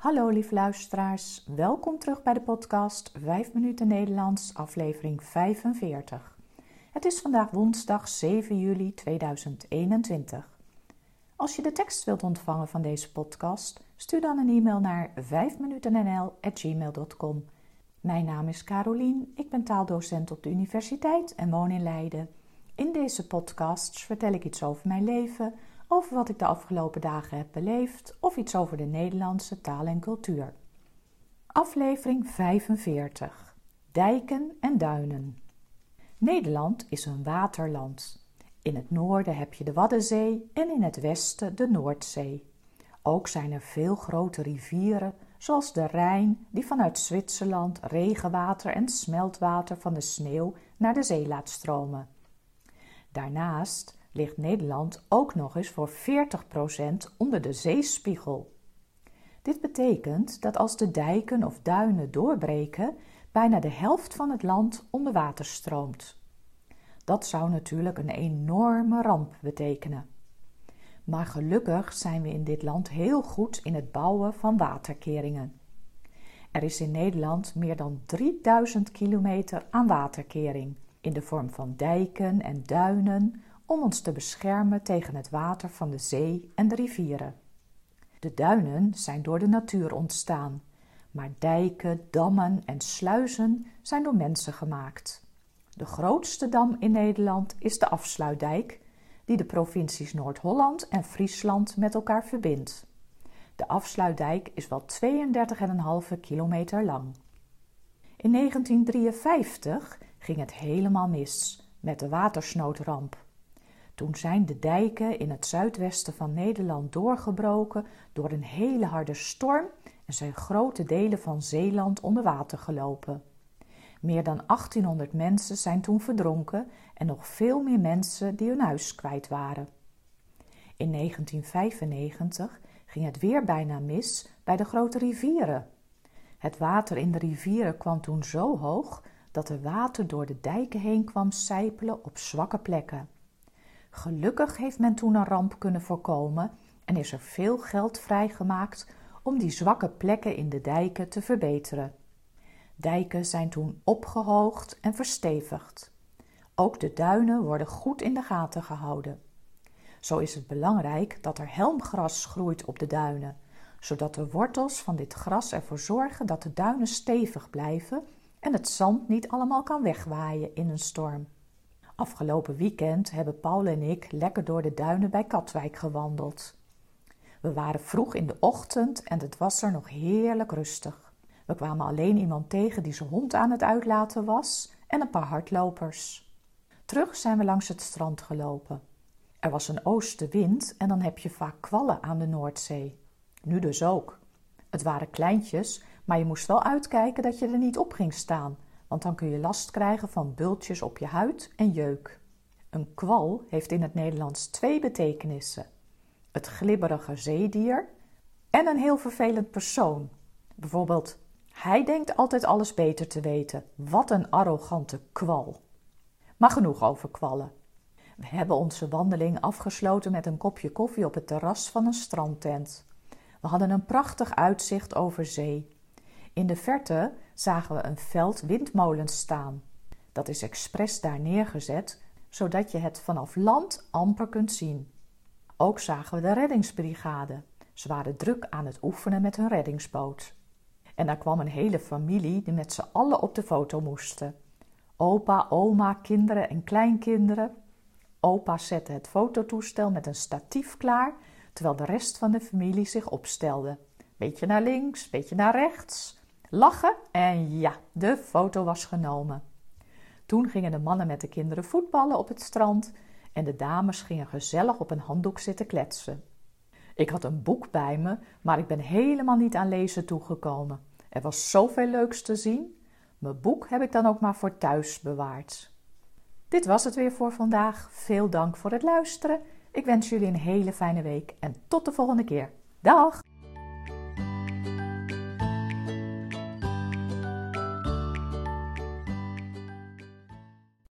Hallo lieve luisteraars, welkom terug bij de podcast 5 minuten Nederlands, aflevering 45. Het is vandaag woensdag 7 juli 2021. Als je de tekst wilt ontvangen van deze podcast, stuur dan een e-mail naar 5minutennl.gmail.com. Mijn naam is Carolien, ik ben taaldocent op de universiteit en woon in Leiden. In deze podcasts vertel ik iets over mijn leven over wat ik de afgelopen dagen heb beleefd of iets over de Nederlandse taal en cultuur. Aflevering 45: Dijken en duinen. Nederland is een waterland. In het noorden heb je de Waddenzee en in het westen de Noordzee. Ook zijn er veel grote rivieren, zoals de Rijn, die vanuit Zwitserland regenwater en smeltwater van de sneeuw naar de zee laat stromen. Daarnaast ligt Nederland ook nog eens voor 40% onder de zeespiegel. Dit betekent dat als de dijken of duinen doorbreken, bijna de helft van het land onder water stroomt. Dat zou natuurlijk een enorme ramp betekenen. Maar gelukkig zijn we in dit land heel goed in het bouwen van waterkeringen. Er is in Nederland meer dan 3000 kilometer aan waterkering in de vorm van dijken en duinen, om ons te beschermen tegen het water van de zee en de rivieren. De duinen zijn door de natuur ontstaan, maar dijken, dammen en sluizen zijn door mensen gemaakt. De grootste dam in Nederland is de Afsluitdijk, die de provincies Noord-Holland en Friesland met elkaar verbindt. De Afsluitdijk is wel 32,5 kilometer lang. In 1953 ging het helemaal mis met de watersnoodramp. Toen zijn de dijken in het zuidwesten van Nederland doorgebroken door een hele harde storm en zijn grote delen van Zeeland onder water gelopen. Meer dan 1800 mensen zijn toen verdronken en nog veel meer mensen die hun huis kwijt waren. In 1995 ging het weer bijna mis bij de grote rivieren. Het water in de rivieren kwam toen zo hoog dat er water door de dijken heen kwam sijpelen op zwakke plekken. Gelukkig heeft men toen een ramp kunnen voorkomen en is er veel geld vrijgemaakt om die zwakke plekken in de dijken te verbeteren. Dijken zijn toen opgehoogd en verstevigd. Ook de duinen worden goed in de gaten gehouden. Zo is het belangrijk dat er helmgras groeit op de duinen, zodat de wortels van dit gras ervoor zorgen dat de duinen stevig blijven en het zand niet allemaal kan wegwaaien in een storm. Afgelopen weekend hebben Paul en ik lekker door de duinen bij Katwijk gewandeld. We waren vroeg in de ochtend en het was er nog heerlijk rustig. We kwamen alleen iemand tegen die zijn hond aan het uitlaten was en een paar hardlopers. Terug zijn we langs het strand gelopen. Er was een oostenwind en dan heb je vaak kwallen aan de Noordzee. Nu dus ook. Het waren kleintjes, maar je moest wel uitkijken dat je er niet op ging staan, want dan kun je last krijgen van bultjes op je huid en jeuk. Een kwal heeft in het Nederlands twee betekenissen: het glibberige zeedier en een heel vervelend persoon. Bijvoorbeeld, hij denkt altijd alles beter te weten. Wat een arrogante kwal. Maar genoeg over kwallen. We hebben onze wandeling afgesloten met een kopje koffie op het terras van een strandtent. We hadden een prachtig uitzicht over zee. In de verte zagen we een veld windmolens staan. Dat is expres daar neergezet, zodat je het vanaf land amper kunt zien. Ook zagen we de reddingsbrigade. Ze waren druk aan het oefenen met hun reddingsboot. En daar kwam een hele familie die met z'n allen op de foto moesten. Opa, oma, kinderen en kleinkinderen. Opa zette het fototoestel met een statief klaar, terwijl de rest van de familie zich opstelde. Beetje naar links, beetje naar rechts lachen en ja, de foto was genomen. Toen gingen de mannen met de kinderen voetballen op het strand en de dames gingen gezellig op een handdoek zitten kletsen. Ik had een boek bij me, maar ik ben helemaal niet aan lezen toegekomen. Er was zoveel leuks te zien. Mijn boek heb ik dan ook maar voor thuis bewaard. Dit was het weer voor vandaag. Veel dank voor het luisteren. Ik wens jullie een hele fijne week en tot de volgende keer. Dag!